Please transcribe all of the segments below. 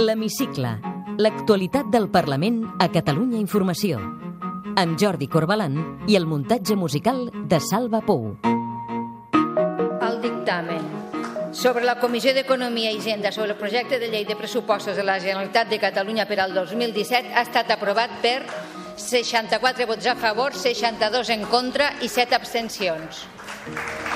L'Hemicicle. L'actualitat del Parlament a Catalunya Informació. Amb Jordi Corbalan i el muntatge musical de Salva Pou. El dictamen sobre la Comissió d'Economia i Hisenda sobre el projecte de llei de pressupostos de la Generalitat de Catalunya per al 2017 ha estat aprovat per 64 vots a favor, 62 en contra i 7 abstencions.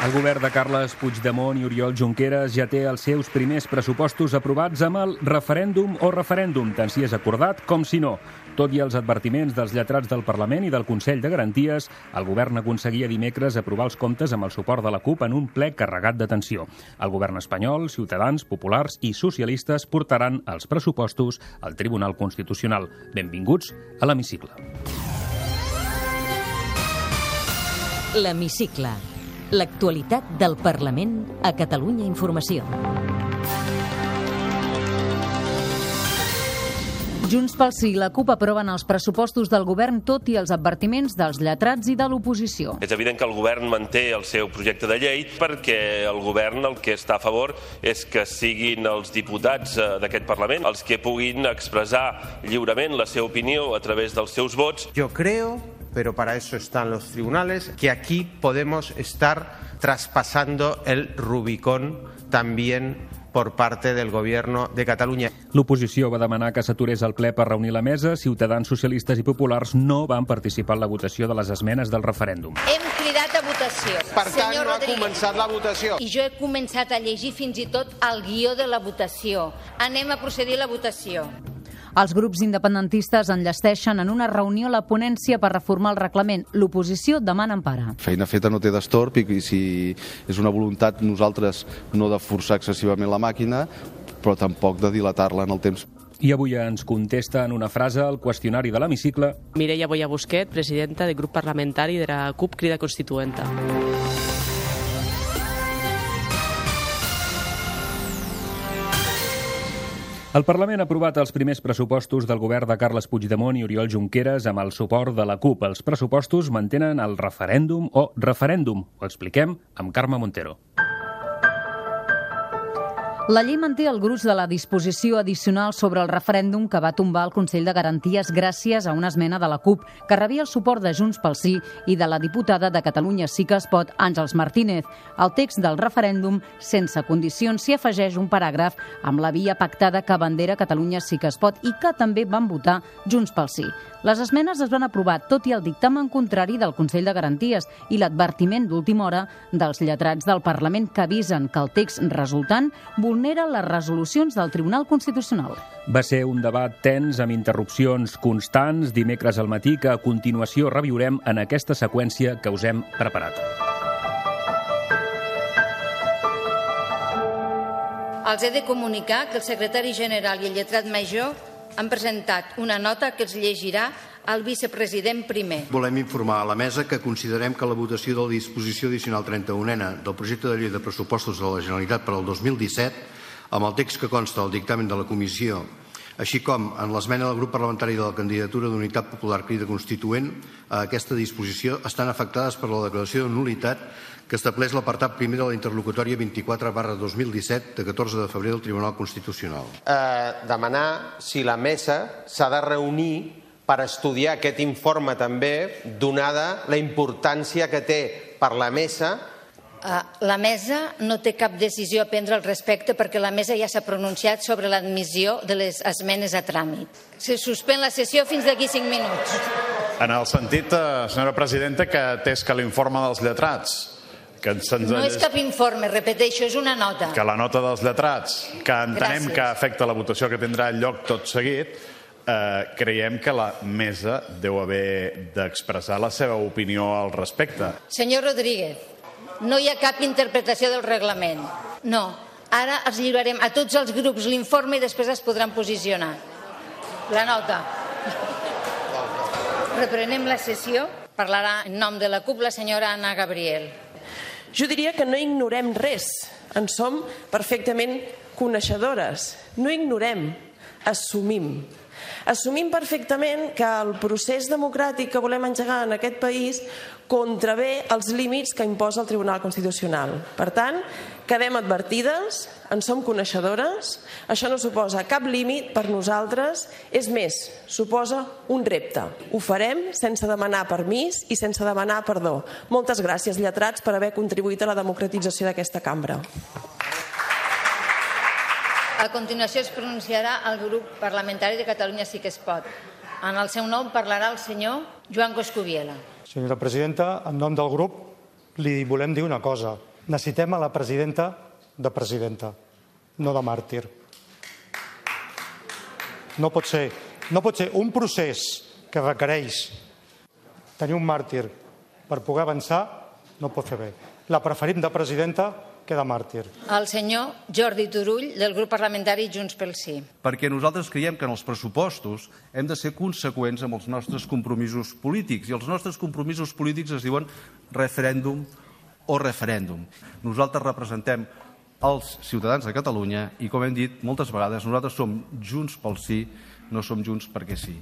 El govern de Carles Puigdemont i Oriol Junqueras ja té els seus primers pressupostos aprovats amb el referèndum o referèndum, tant si és acordat com si no. Tot i els advertiments dels lletrats del Parlament i del Consell de Garanties, el govern aconseguia dimecres aprovar els comptes amb el suport de la CUP en un ple carregat d'atenció. El govern espanyol, ciutadans, populars i socialistes portaran els pressupostos al Tribunal Constitucional. Benvinguts a l'Hemicicle. L'Hemicicle. L'actualitat del Parlament a Catalunya Informació. Junts pel Sí i la CUP aproven els pressupostos del govern tot i els advertiments dels lletrats i de l'oposició. És evident que el govern manté el seu projecte de llei perquè el govern el que està a favor és que siguin els diputats eh, d'aquest Parlament els que puguin expressar lliurement la seva opinió a través dels seus vots. Yo creo pero para eso están los tribunales, que aquí podemos estar traspasando el Rubicón también por parte del Gobierno de Catalunya. L'oposició va demanar que s'aturés el ple per reunir la mesa. Ciutadans, socialistes i populars no van participar en la votació de les esmenes del referèndum. Hem cridat a votació. Per tant, Senyor no ha Rodríguez. començat la votació. I jo he començat a llegir fins i tot el guió de la votació. Anem a procedir a la votació. Els grups independentistes enllesteixen en una reunió la ponència per reformar el reglament. L'oposició demana empara. feina feta no té destorb i, si és una voluntat nosaltres no de forçar excessivament la màquina però tampoc de dilatar-la en el temps. I avui ens contesta en una frase el qüestionari de l'hemicicle Mireia Boya Busquet, presidenta del grup parlamentari de la CUP Crida Constituenta. El Parlament ha aprovat els primers pressupostos del govern de Carles Puigdemont i Oriol Junqueras amb el suport de la CUP. Els pressupostos mantenen el referèndum o referèndum. Ho expliquem amb Carme Montero. La llei manté el gruix de la disposició addicional sobre el referèndum que va tombar el Consell de Garanties gràcies a una esmena de la CUP, que rebia el suport de Junts pel Sí i de la diputada de Catalunya Sí que es pot, Àngels Martínez. Al text del referèndum, sense condicions, s'hi afegeix un paràgraf amb la via pactada que bandera Catalunya Sí que es pot i que també van votar Junts pel Sí. Les esmenes es van aprovar tot i el dictamen contrari del Consell de Garanties i l'advertiment d'última hora dels lletrats del Parlament que avisen que el text resultant vulnera les resolucions del Tribunal Constitucional. Va ser un debat tens amb interrupcions constants dimecres al matí que a continuació reviurem en aquesta seqüència que us hem preparat. Els he de comunicar que el secretari general i el lletrat major han presentat una nota que els llegirà el vicepresident primer. Volem informar a la mesa que considerem que la votació de la disposició addicional 31ena del projecte de llei de pressupostos de la Generalitat per al 2017, amb el text que consta del dictamen de la Comissió, així com en l'esmena del grup parlamentari de la candidatura d'Unitat Popular Crida Constituent, a aquesta disposició estan afectades per la declaració de nulitat que estableix l'apartat primer de la interlocutòria 24 barra 2017 de 14 de febrer del Tribunal Constitucional. Eh, demanar si la mesa s'ha de reunir per estudiar aquest informe també, donada la importància que té per la mesa Eh, La mesa no té cap decisió a prendre al respecte perquè la mesa ja s'ha pronunciat sobre l'admissió de les esmenes a tràmit. Se suspèn la sessió fins d'aquí 5 minuts. En el sentit, eh, senyora presidenta, que atès que l'informe dels lletrats, que se'ns No és cap informe, repeteixo, és una nota. que la nota dels lletrats, que entenem Gràcies. que afecta la votació que tindrà lloc tot seguit, eh, creiem que la mesa deu haver d'expressar la seva opinió al respecte. Senyor Rodríguez, no hi ha cap interpretació del reglament. No. Ara els lliurarem a tots els grups l'informe i després es podran posicionar. La nota. Reprenem la sessió. Parlarà en nom de la CUP la senyora Anna Gabriel. Jo diria que no ignorem res. En som perfectament coneixedores. No ignorem, assumim. Assumim perfectament que el procés democràtic que volem engegar en aquest país contravé els límits que imposa el Tribunal Constitucional. Per tant, quedem advertides, en som coneixedores, això no suposa cap límit per nosaltres, és més, suposa un repte. Ho farem sense demanar permís i sense demanar perdó. Moltes gràcies, lletrats, per haver contribuït a la democratització d'aquesta cambra. A continuació es pronunciarà el grup parlamentari de Catalunya Sí que es pot. En el seu nom parlarà el senyor Joan Coscubiela. Senyora presidenta, en nom del grup li volem dir una cosa. Necessitem a la presidenta de presidenta, no de màrtir. No pot ser. No pot ser un procés que requereix tenir un màrtir per poder avançar, no pot fer bé. La preferim de presidenta que de màrtir. El senyor Jordi Turull, del grup parlamentari Junts pel Sí. Perquè nosaltres creiem que en els pressupostos hem de ser conseqüents amb els nostres compromisos polítics. I els nostres compromisos polítics es diuen referèndum o referèndum. Nosaltres representem els ciutadans de Catalunya i, com hem dit moltes vegades, nosaltres som junts pel sí, no som junts perquè sí.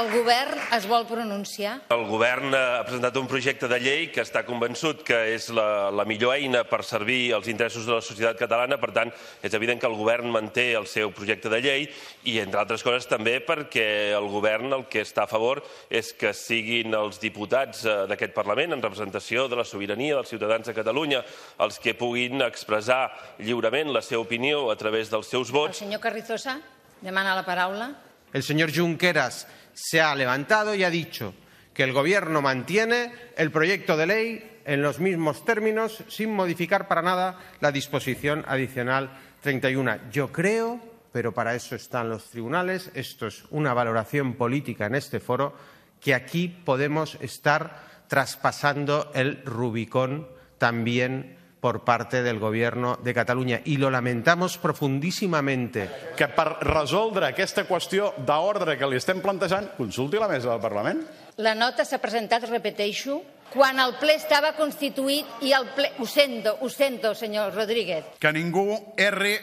Senyor. El govern es vol pronunciar. El govern ha presentat un projecte de llei que està convençut que és la, la millor eina per servir els interessos de la societat catalana. Per tant, és evident que el govern manté el seu projecte de llei i, entre altres coses, també perquè el govern el que està a favor és que siguin els diputats eh, d'aquest Parlament, en representació de la sobirania dels ciutadans de Catalunya, els que puguin expressar lliurement la seva opinió a través dels seus El vots senyor Carrizosa demana la paraula. El señor Junqueras se ha levantado y ha dicho que el Gobierno mantiene el proyecto de ley en los mismos términos, sin modificar para nada la disposición adicional 31. Yo creo, pero para eso están los tribunales, esto es una valoración política en este foro, que aquí podemos estar traspasando el Rubicón también por parte del Gobierno de Cataluña. Y lo lamentamos profundísimamente. Que per resoldre aquesta qüestió d'ordre que li estem plantejant, consulti la mesa del Parlament. La nota s'ha presentat, repeteixo, quan el ple estava constituït i el ple... Ho sento, ho sento, senyor Rodríguez. Que ningú erri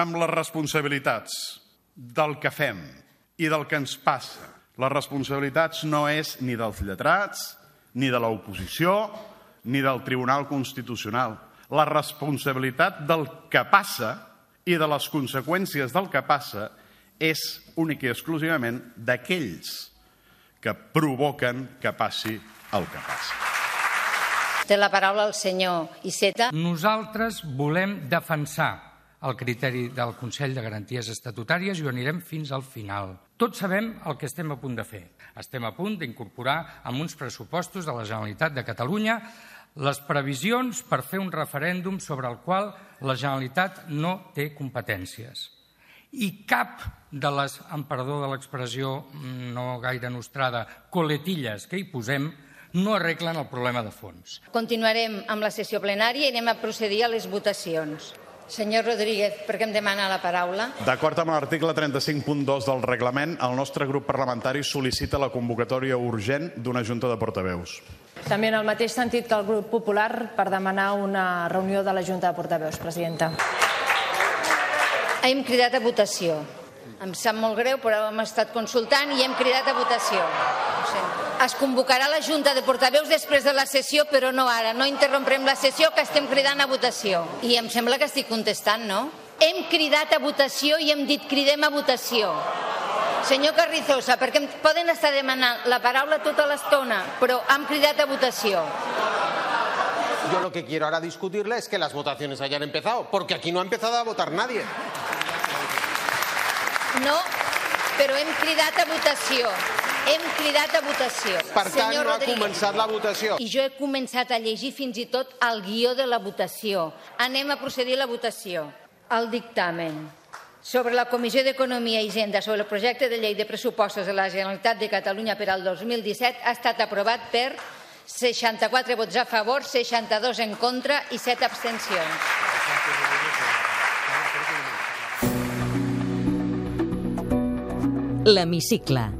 amb les responsabilitats del que fem i del que ens passa. Les responsabilitats no és ni dels lletrats, ni de l'oposició, ni del Tribunal Constitucional. La responsabilitat del que passa i de les conseqüències del que passa és únic i exclusivament d'aquells que provoquen que passi el que passa. Té la paraula el senyor Iceta. Nosaltres volem defensar el criteri del Consell de Garanties Estatutàries i ho anirem fins al final. Tots sabem el que estem a punt de fer. Estem a punt d'incorporar amb uns pressupostos de la Generalitat de Catalunya les previsions per fer un referèndum sobre el qual la Generalitat no té competències. I cap de les, amb perdó de l'expressió no gaire nostrada, coletilles que hi posem, no arreglen el problema de fons. Continuarem amb la sessió plenària i anem a procedir a les votacions. Senyor Rodríguez, per què em demana la paraula? D'acord amb l'article 35.2 del reglament, el nostre grup parlamentari sol·licita la convocatòria urgent d'una junta de portaveus. També en el mateix sentit que el grup popular per demanar una reunió de la Junta de Portaveus, presidenta. Hem cridat a votació. Em sap molt greu, però hem estat consultant i hem cridat a votació. Es convocarà la Junta de Portaveus després de la sessió, però no ara. No interromprem la sessió, que estem cridant a votació. I em sembla que estic contestant, no? Hem cridat a votació i hem dit cridem a votació. Senyor Carrizosa, perquè em poden estar demanant la paraula tota l'estona, però hem cridat a votació. Yo lo que quiero ahora discutirle es que las votaciones hayan empezado, porque aquí no ha empezado a votar nadie. No, però hem cridat a votació. Hem cridat a votació. Per tant, Senyor no ha Rodríguez. començat la votació. I jo he començat a llegir fins i tot el guió de la votació. Anem a procedir a la votació. El dictamen sobre la Comissió d'Economia i Hisenda sobre el projecte de llei de pressupostos de la Generalitat de Catalunya per al 2017 ha estat aprovat per 64 vots a favor, 62 en contra i 7 abstencions. L'Hemicicle.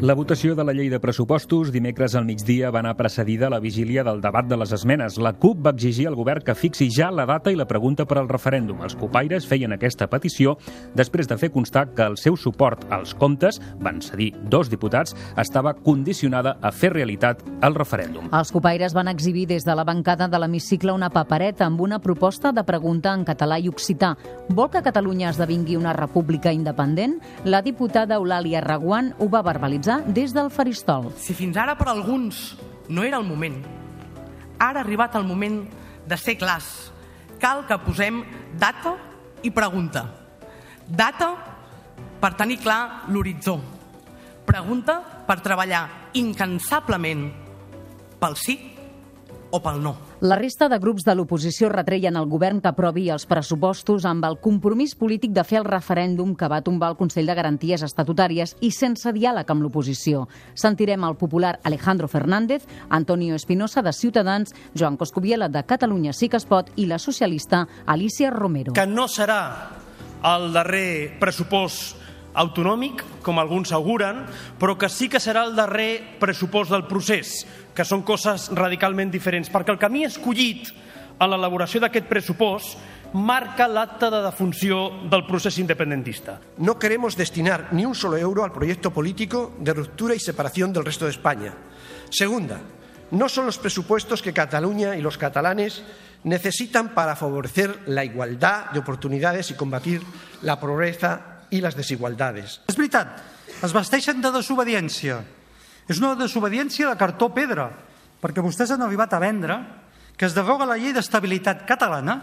La votació de la llei de pressupostos dimecres al migdia va anar precedida a la vigília del debat de les esmenes. La CUP va exigir al govern que fixi ja la data i la pregunta per al referèndum. Els copaires feien aquesta petició després de fer constar que el seu suport als comptes, van cedir dos diputats, estava condicionada a fer realitat el referèndum. Els copaires van exhibir des de la bancada de l'hemicicle una papereta amb una proposta de pregunta en català i occità. Vol que Catalunya esdevingui una república independent? La diputada Eulàlia Raguant ho va verbalitzar des del faristol. Si fins ara per alguns no era el moment, ara ha arribat el moment de ser clars. Cal que posem data i pregunta. Data per tenir clar l'horitzó. Pregunta per treballar incansablement pel sí o pel no. La resta de grups de l'oposició retreien al govern que aprovi els pressupostos amb el compromís polític de fer el referèndum que va tombar el Consell de Garanties Estatutàries i sense diàleg amb l'oposició. Sentirem el popular Alejandro Fernández, Antonio Espinosa de Ciutadans, Joan Coscubiela de Catalunya Sí que es pot i la socialista Alicia Romero. Que no serà el darrer pressupost autonòmic, com alguns auguren, però que sí que serà el darrer pressupost del procés, que són coses radicalment diferents, perquè el camí escollit en l'elaboració d'aquest pressupost marca l'acte de defunció del procés independentista. No queremos destinar ni un solo euro al proyecto político de ruptura y separación del resto de España. Segunda, no son los presupuestos que Cataluña y los catalanes necesitan para favorecer la igualdad de oportunidades y combatir la pobreza i les desigualdades. És veritat, es vesteixen de desobediència. És una desobediència de cartó pedra, perquè vostès han arribat a vendre que es deroga la llei d'estabilitat catalana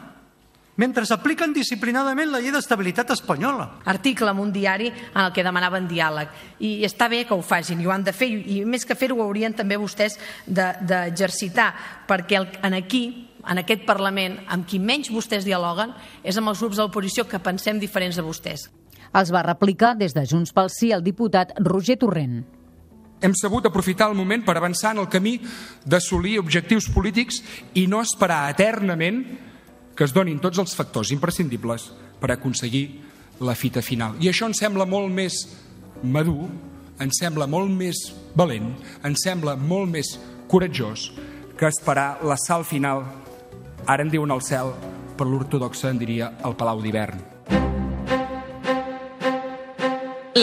mentre s'apliquen disciplinadament la llei d'estabilitat espanyola. Article en un diari en el que demanaven diàleg. I està bé que ho facin, i ho han de fer, i més que fer-ho haurien també vostès d'exercitar, de, perquè el, en aquí en aquest Parlament, amb qui menys vostès dialoguen, és amb els grups de l'oposició que pensem diferents de vostès. Els va replicar des de Junts pel Sí el diputat Roger Torrent. Hem sabut aprofitar el moment per avançar en el camí d'assolir objectius polítics i no esperar eternament que es donin tots els factors imprescindibles per aconseguir la fita final. I això ens sembla molt més madur, ens sembla molt més valent, ens sembla molt més coratjós que esperar la sal final, ara en diuen al cel, per l'ortodoxa en diria el Palau d'hivern.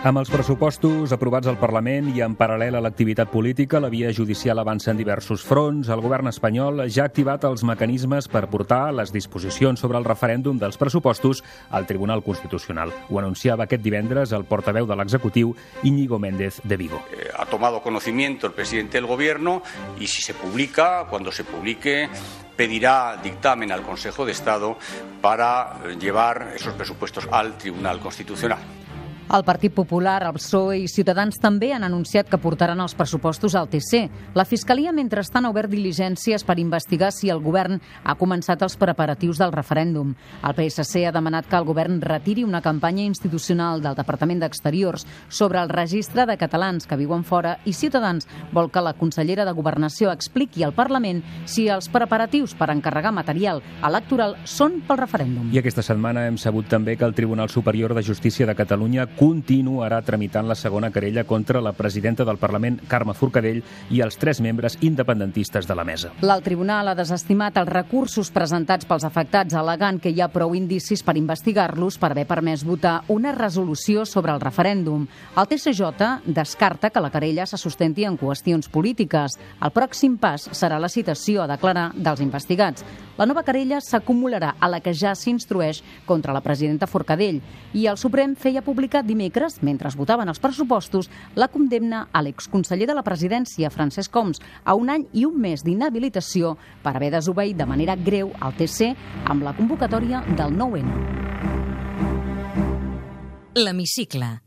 Amb els pressupostos aprovats al Parlament i en paral·lel a l'activitat política, la via judicial avança en diversos fronts. El govern espanyol ja ha activat els mecanismes per portar les disposicions sobre el referèndum dels pressupostos al Tribunal Constitucional. Ho anunciava aquest divendres el portaveu de l'executiu, Íñigo Méndez de Vigo. Eh, ha tomado conocimiento el presidente del gobierno y si se publica, cuando se publique, pedirá dictamen al Consejo de Estado para llevar esos presupuestos al Tribunal Constitucional. El Partit Popular, el PSOE i Ciutadans també han anunciat que portaran els pressupostos al TC. La Fiscalia, mentrestant, ha obert diligències per investigar si el govern ha començat els preparatius del referèndum. El PSC ha demanat que el govern retiri una campanya institucional del Departament d'Exteriors sobre el registre de catalans que viuen fora i Ciutadans vol que la consellera de Governació expliqui al Parlament si els preparatius per encarregar material electoral són pel referèndum. I aquesta setmana hem sabut també que el Tribunal Superior de Justícia de Catalunya continuarà tramitant la segona querella contra la presidenta del Parlament, Carme Forcadell, i els tres membres independentistes de la mesa. L'alt tribunal ha desestimat els recursos presentats pels afectats, alegant que hi ha prou indicis per investigar-los per haver permès votar una resolució sobre el referèndum. El TCJ descarta que la querella se sustenti en qüestions polítiques. El pròxim pas serà la citació a declarar dels investigats. La nova querella s'acumularà a la que ja s'instrueix contra la presidenta Forcadell i el Suprem feia publicar dimecres, mentre es votaven els pressupostos, la condemna a l'exconseller de la presidència, Francesc Coms, a un any i un mes d'inhabilitació per haver desobeït de manera greu al TC amb la convocatòria del 9-N. L'Hemicicle.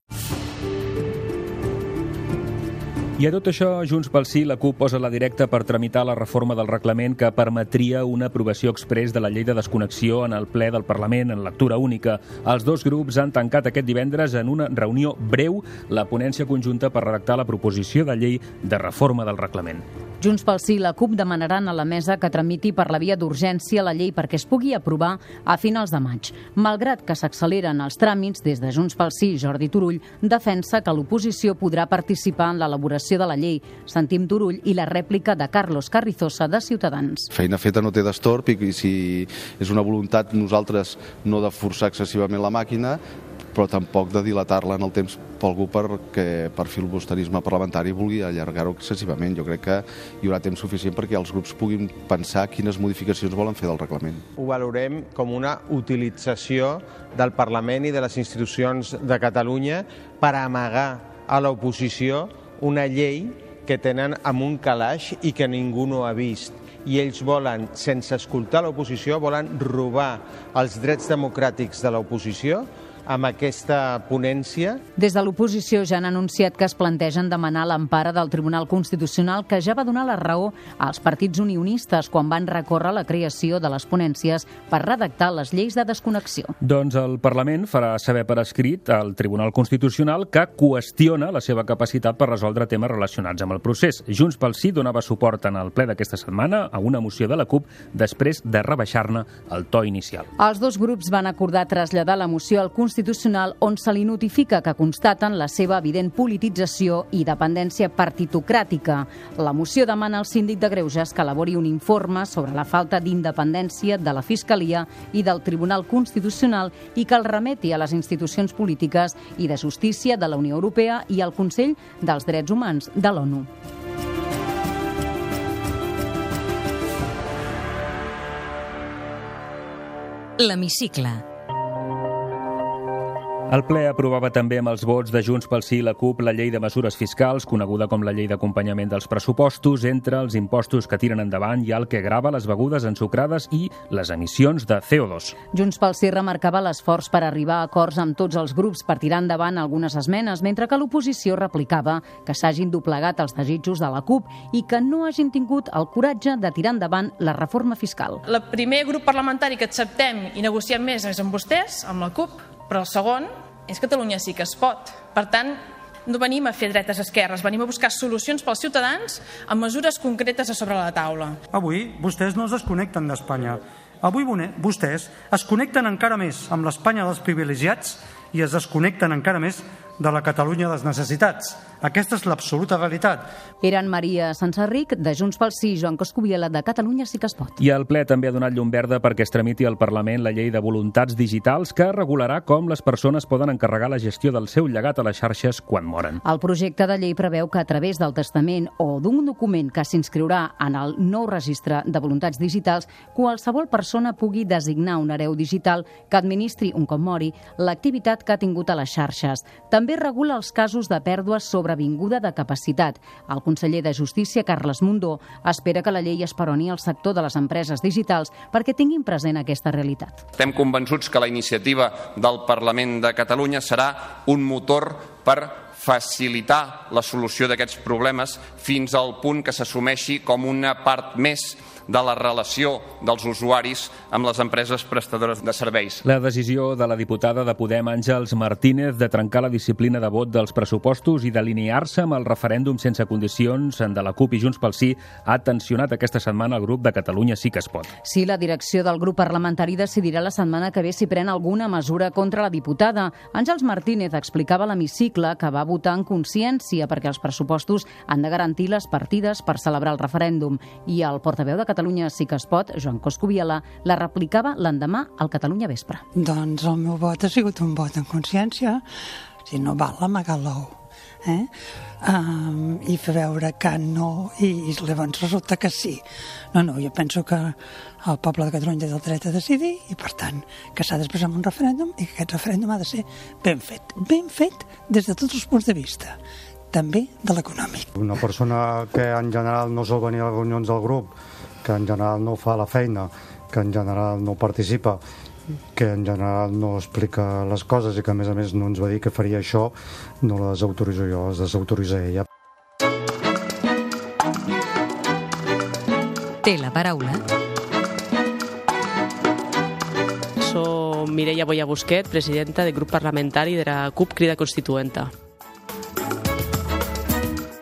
I a tot això, Junts pel Sí, la CUP posa la directa per tramitar la reforma del reglament que permetria una aprovació express de la llei de desconnexió en el ple del Parlament en lectura única. Els dos grups han tancat aquest divendres en una reunió breu la ponència conjunta per redactar la proposició de llei de reforma del reglament. Junts pel Sí i la CUP demanaran a la mesa que tramiti per la via d'urgència la llei perquè es pugui aprovar a finals de maig. Malgrat que s'acceleren els tràmits, des de Junts pel Sí, Jordi Turull defensa que l'oposició podrà participar en l'elaboració de la llei. Sentim Turull i la rèplica de Carlos Carrizosa de Ciutadans. Feina feta no té d'estorb i si és una voluntat nosaltres no de forçar excessivament la màquina, però tampoc de dilatar-la en el temps per algú perquè per filibusterisme parlamentari vulgui allargar-ho excessivament. Jo crec que hi haurà temps suficient perquè els grups puguin pensar quines modificacions volen fer del reglament. Ho valorem com una utilització del Parlament i de les institucions de Catalunya per amagar a l'oposició una llei que tenen amb un calaix i que ningú no ha vist i ells volen, sense escoltar l'oposició, volen robar els drets democràtics de l'oposició amb aquesta ponència. Des de l'oposició ja han anunciat que es plantegen demanar l'empara del Tribunal Constitucional que ja va donar la raó als partits unionistes quan van recórrer la creació de les ponències per redactar les lleis de desconnexió. Doncs el Parlament farà saber per escrit al Tribunal Constitucional que qüestiona la seva capacitat per resoldre temes relacionats amb el procés. Junts pel Sí donava suport en el ple d'aquesta setmana a una moció de la CUP després de rebaixar-ne el to inicial. Els dos grups van acordar traslladar la moció al Constitucional Constitucional on se li notifica que constaten la seva evident politització i dependència partitocràtica. La moció demana al síndic de Greuges que elabori un informe sobre la falta d'independència de la Fiscalia i del Tribunal Constitucional i que el remeti a les institucions polítiques i de justícia de la Unió Europea i al Consell dels Drets Humans de l'ONU. L'hemicicle el ple aprovava també amb els vots de Junts pel Sí i la CUP la llei de mesures fiscals, coneguda com la llei d'acompanyament dels pressupostos, entre els impostos que tiren endavant ha el que grava les begudes ensucrades i les emissions de CO2. Junts pel Sí remarcava l'esforç per arribar a acords amb tots els grups per tirar endavant algunes esmenes, mentre que l'oposició replicava que s'hagin doblegat els desitjos de la CUP i que no hagin tingut el coratge de tirar endavant la reforma fiscal. El primer grup parlamentari que acceptem i negociem més és amb vostès, amb la CUP, però el segon és Catalunya sí que es pot. Per tant, no venim a fer dretes esquerres, venim a buscar solucions pels ciutadans amb mesures concretes a sobre la taula. Avui vostès no es desconnecten d'Espanya. Avui vostès es connecten encara més amb l'Espanya dels privilegiats i es desconnecten encara més de la Catalunya de les necessitats. Aquesta és l'absoluta realitat. Eren Maria Sansarric, de Junts pel Sí, Joan Coscubiela, de Catalunya sí que es pot. I el ple també ha donat llum verda perquè es tramiti al Parlament la llei de voluntats digitals que regularà com les persones poden encarregar la gestió del seu llegat a les xarxes quan moren. El projecte de llei preveu que a través del testament o d'un document que s'inscriurà en el nou registre de voluntats digitals, qualsevol persona pugui designar un hereu digital que administri un cop mori l'activitat que ha tingut a les xarxes. També regula els casos de pèrdues sobrevinguda de capacitat. El conseller de Justícia, Carles Mundó, espera que la llei esperoni el sector de les empreses digitals perquè tinguin present aquesta realitat. Estem convençuts que la iniciativa del Parlament de Catalunya serà un motor per facilitar la solució d'aquests problemes fins al punt que s'assumeixi com una part més de la relació dels usuaris amb les empreses prestadores de serveis. La decisió de la diputada de Podem, Àngels Martínez, de trencar la disciplina de vot dels pressupostos i d'alinear-se amb el referèndum sense condicions de la CUP i Junts pel Sí ha tensionat aquesta setmana el grup de Catalunya Sí que es pot. Sí, la direcció del grup parlamentari decidirà la setmana que ve si pren alguna mesura contra la diputada. Àngels Martínez explicava a l'hemicicle que va votar en consciència perquè els pressupostos han de garantir les partides per celebrar el referèndum i el portaveu de Catalunya sí que es pot, Joan Coscubiela, la replicava l'endemà al Catalunya Vespre. Doncs el meu vot ha sigut un vot en consciència, si no val amagar l'ou. Eh? Um, i fer veure que no i, i llavors resulta que sí no, no, jo penso que el poble de Catalunya té el dret a decidir i per tant que s'ha d'expressar un referèndum i que aquest referèndum ha de ser ben fet ben fet des de tots els punts de vista també de l'econòmic. Una persona que en general no sol venir a les reunions del grup que en general no fa la feina, que en general no participa, que en general no explica les coses i que a més a més no ens va dir que faria això, no la desautoritzo jo, es desautoritza ella. Té la paraula. Soc Mireia Boya Busquet, presidenta del grup parlamentari de la CUP Crida Constituenta.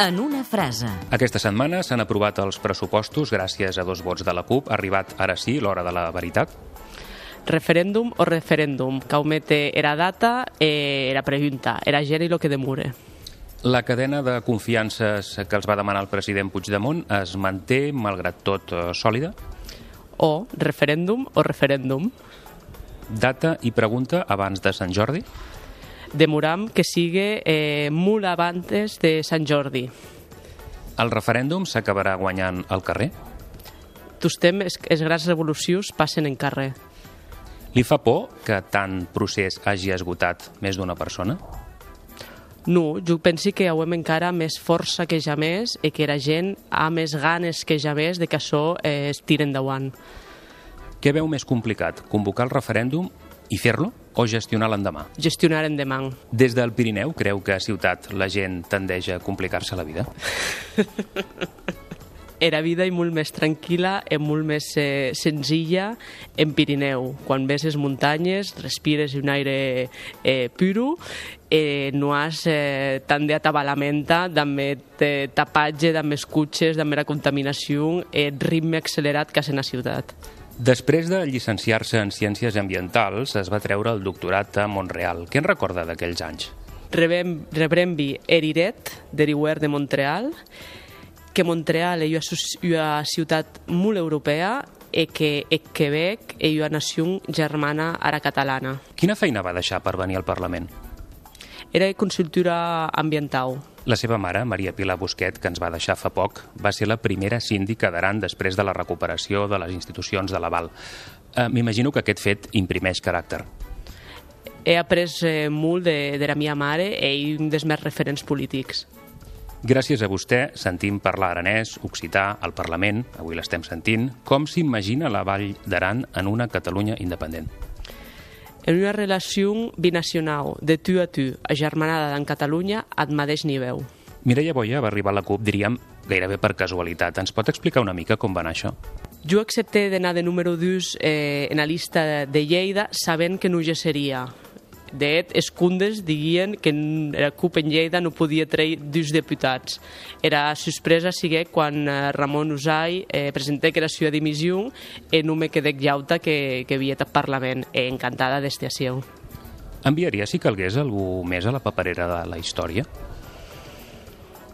En una frase. Aquesta setmana s'han aprovat els pressupostos gràcies a dos vots de la CUP. Ha arribat ara sí l'hora de la veritat. Referéndum o referéndum, caumete era data e era pregunta, era geri lo que demure. La cadena de confiances que els va demanar el president Puigdemont es manté, malgrat tot, eh, sòlida? O referéndum o referéndum. Data i pregunta abans de Sant Jordi? Demoram que sigue eh, molt abans de Sant Jordi. El referèndum s'acabarà guanyant al carrer? Tostem els, els grans revolucions passen en carrer. Li fa por que tant procés hagi esgotat més d'una persona? No, jo penso que hauem encara més força que ja més i que la gent ha més ganes que ja més de que això eh, es tire endavant. Què veu més complicat, convocar el referèndum i fer-lo o gestionar l'endemà? Gestionar endemà. Des del Pirineu creu que a Ciutat la gent tendeix a complicar-se la vida? era vida i molt més tranquil·la i molt més eh, senzilla en Pirineu. Quan ves les muntanyes, respires un aire eh, puro, eh, no has eh, tant d'atabalamenta, també de tapatge, també escutxes, també la contaminació, eh, ritme accelerat que és en la ciutat. Després de llicenciar-se en Ciències Ambientals, es va treure el doctorat a Montreal. Què en recorda d'aquells anys? Rebem, rebrembi Eriret, deriuer de Montreal, que Montreal és una ciutat molt europea i que el Quebec és una nació germana ara catalana. Quina feina va deixar per venir al Parlament? Era de consultura ambiental. La seva mare, Maria Pilar Busquet, que ens va deixar fa poc, va ser la primera síndica d'Aran després de la recuperació de les institucions de l'aval. Eh, M'imagino que aquest fet imprimeix caràcter. He après eh, molt de, de la meva mare i un dels més referents polítics. Gràcies a vostè sentim parlar aranès, occità, al Parlament, avui l'estem sentint, com s'imagina la Vall d'Aran en una Catalunya independent. En una relació binacional, de tu a tu, agermanada en Catalunya, al mateix nivell. Mireia Boia va arribar a la CUP, diríem, gairebé per casualitat. Ens pot explicar una mica com va anar això? Jo accepté d'anar de número 2 eh, en la llista de Lleida sabent que no ja seria. De fet, els cundes diguien que la CUP en Lleida no podia treure dos diputats. Era sorpresa sigué quan eh, Ramon Usai eh, presenté que era seva dimissió i no me quedé llauta que, que havia tot Parlament. E encantada d'estació. Enviaria, si calgués, algú més a la paperera de la història?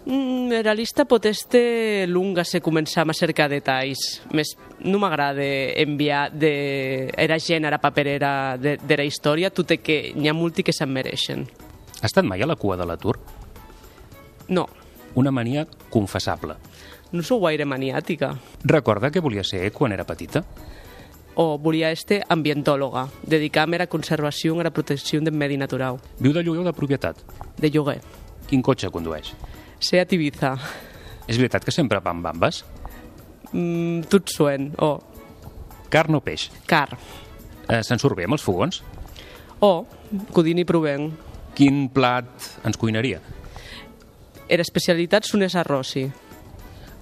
Mm, la lista pot este lunga se començam a cercar detalls. Més, no m'agrada enviar de era gent a la paperera de, de la història, tot i que n'hi ha molti que se'n mereixen. Ha estat mai a la cua de l'atur? No. Una mania confessable. No sou gaire maniàtica. Recorda què volia ser quan era petita? O volia este ambientòloga, dedicar-me a la conservació i a la protecció del medi natural. Viu de lloguer o de propietat? De lloguer. Quin cotxe condueix? Seat Ibiza. És veritat que sempre van bambes? Mm, tot suen, oh. Carn o peix? Car. Eh, Se'n surt bé amb els fogons? Oh, codini provent. Quin plat ens cuinaria? Era especialitat són els arrossi.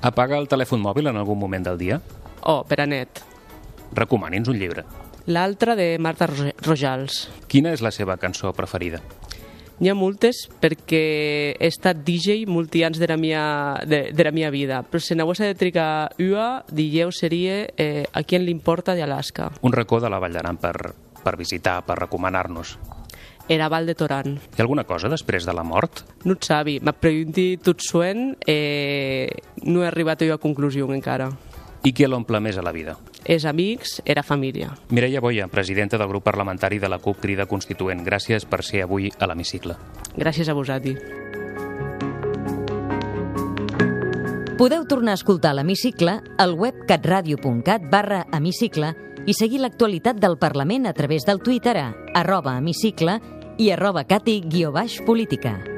Apaga el telèfon mòbil en algun moment del dia? Oh, per a net. Recomani'ns un llibre. L'altra de Marta Rojals. Quina és la seva cançó preferida? N'hi ha moltes perquè he estat DJ molti anys de la mia, de, de la mia vida, però si n'hagués de trigar una, digueu seria eh, A qui l'importa d'Alaska. Un racó de la Vall d'Aran per, per visitar, per recomanar-nos. Era Val de Toran. Hi ha alguna cosa després de la mort? No et sabi, m'ha pregunti tot suent eh, no he arribat a una conclusió encara. I què l'omple més a la vida? És amics, era família. Mireia Boia, presidenta del grup parlamentari de la CUP Crida Constituent. Gràcies per ser avui a l'hemicicle. Gràcies a vosaltres. Podeu tornar a escoltar l'hemicicle al web catradio.cat barra hemicicle i seguir l'actualitat del Parlament a través del Twitter a arroba hemicicle i arroba cati guió baix política.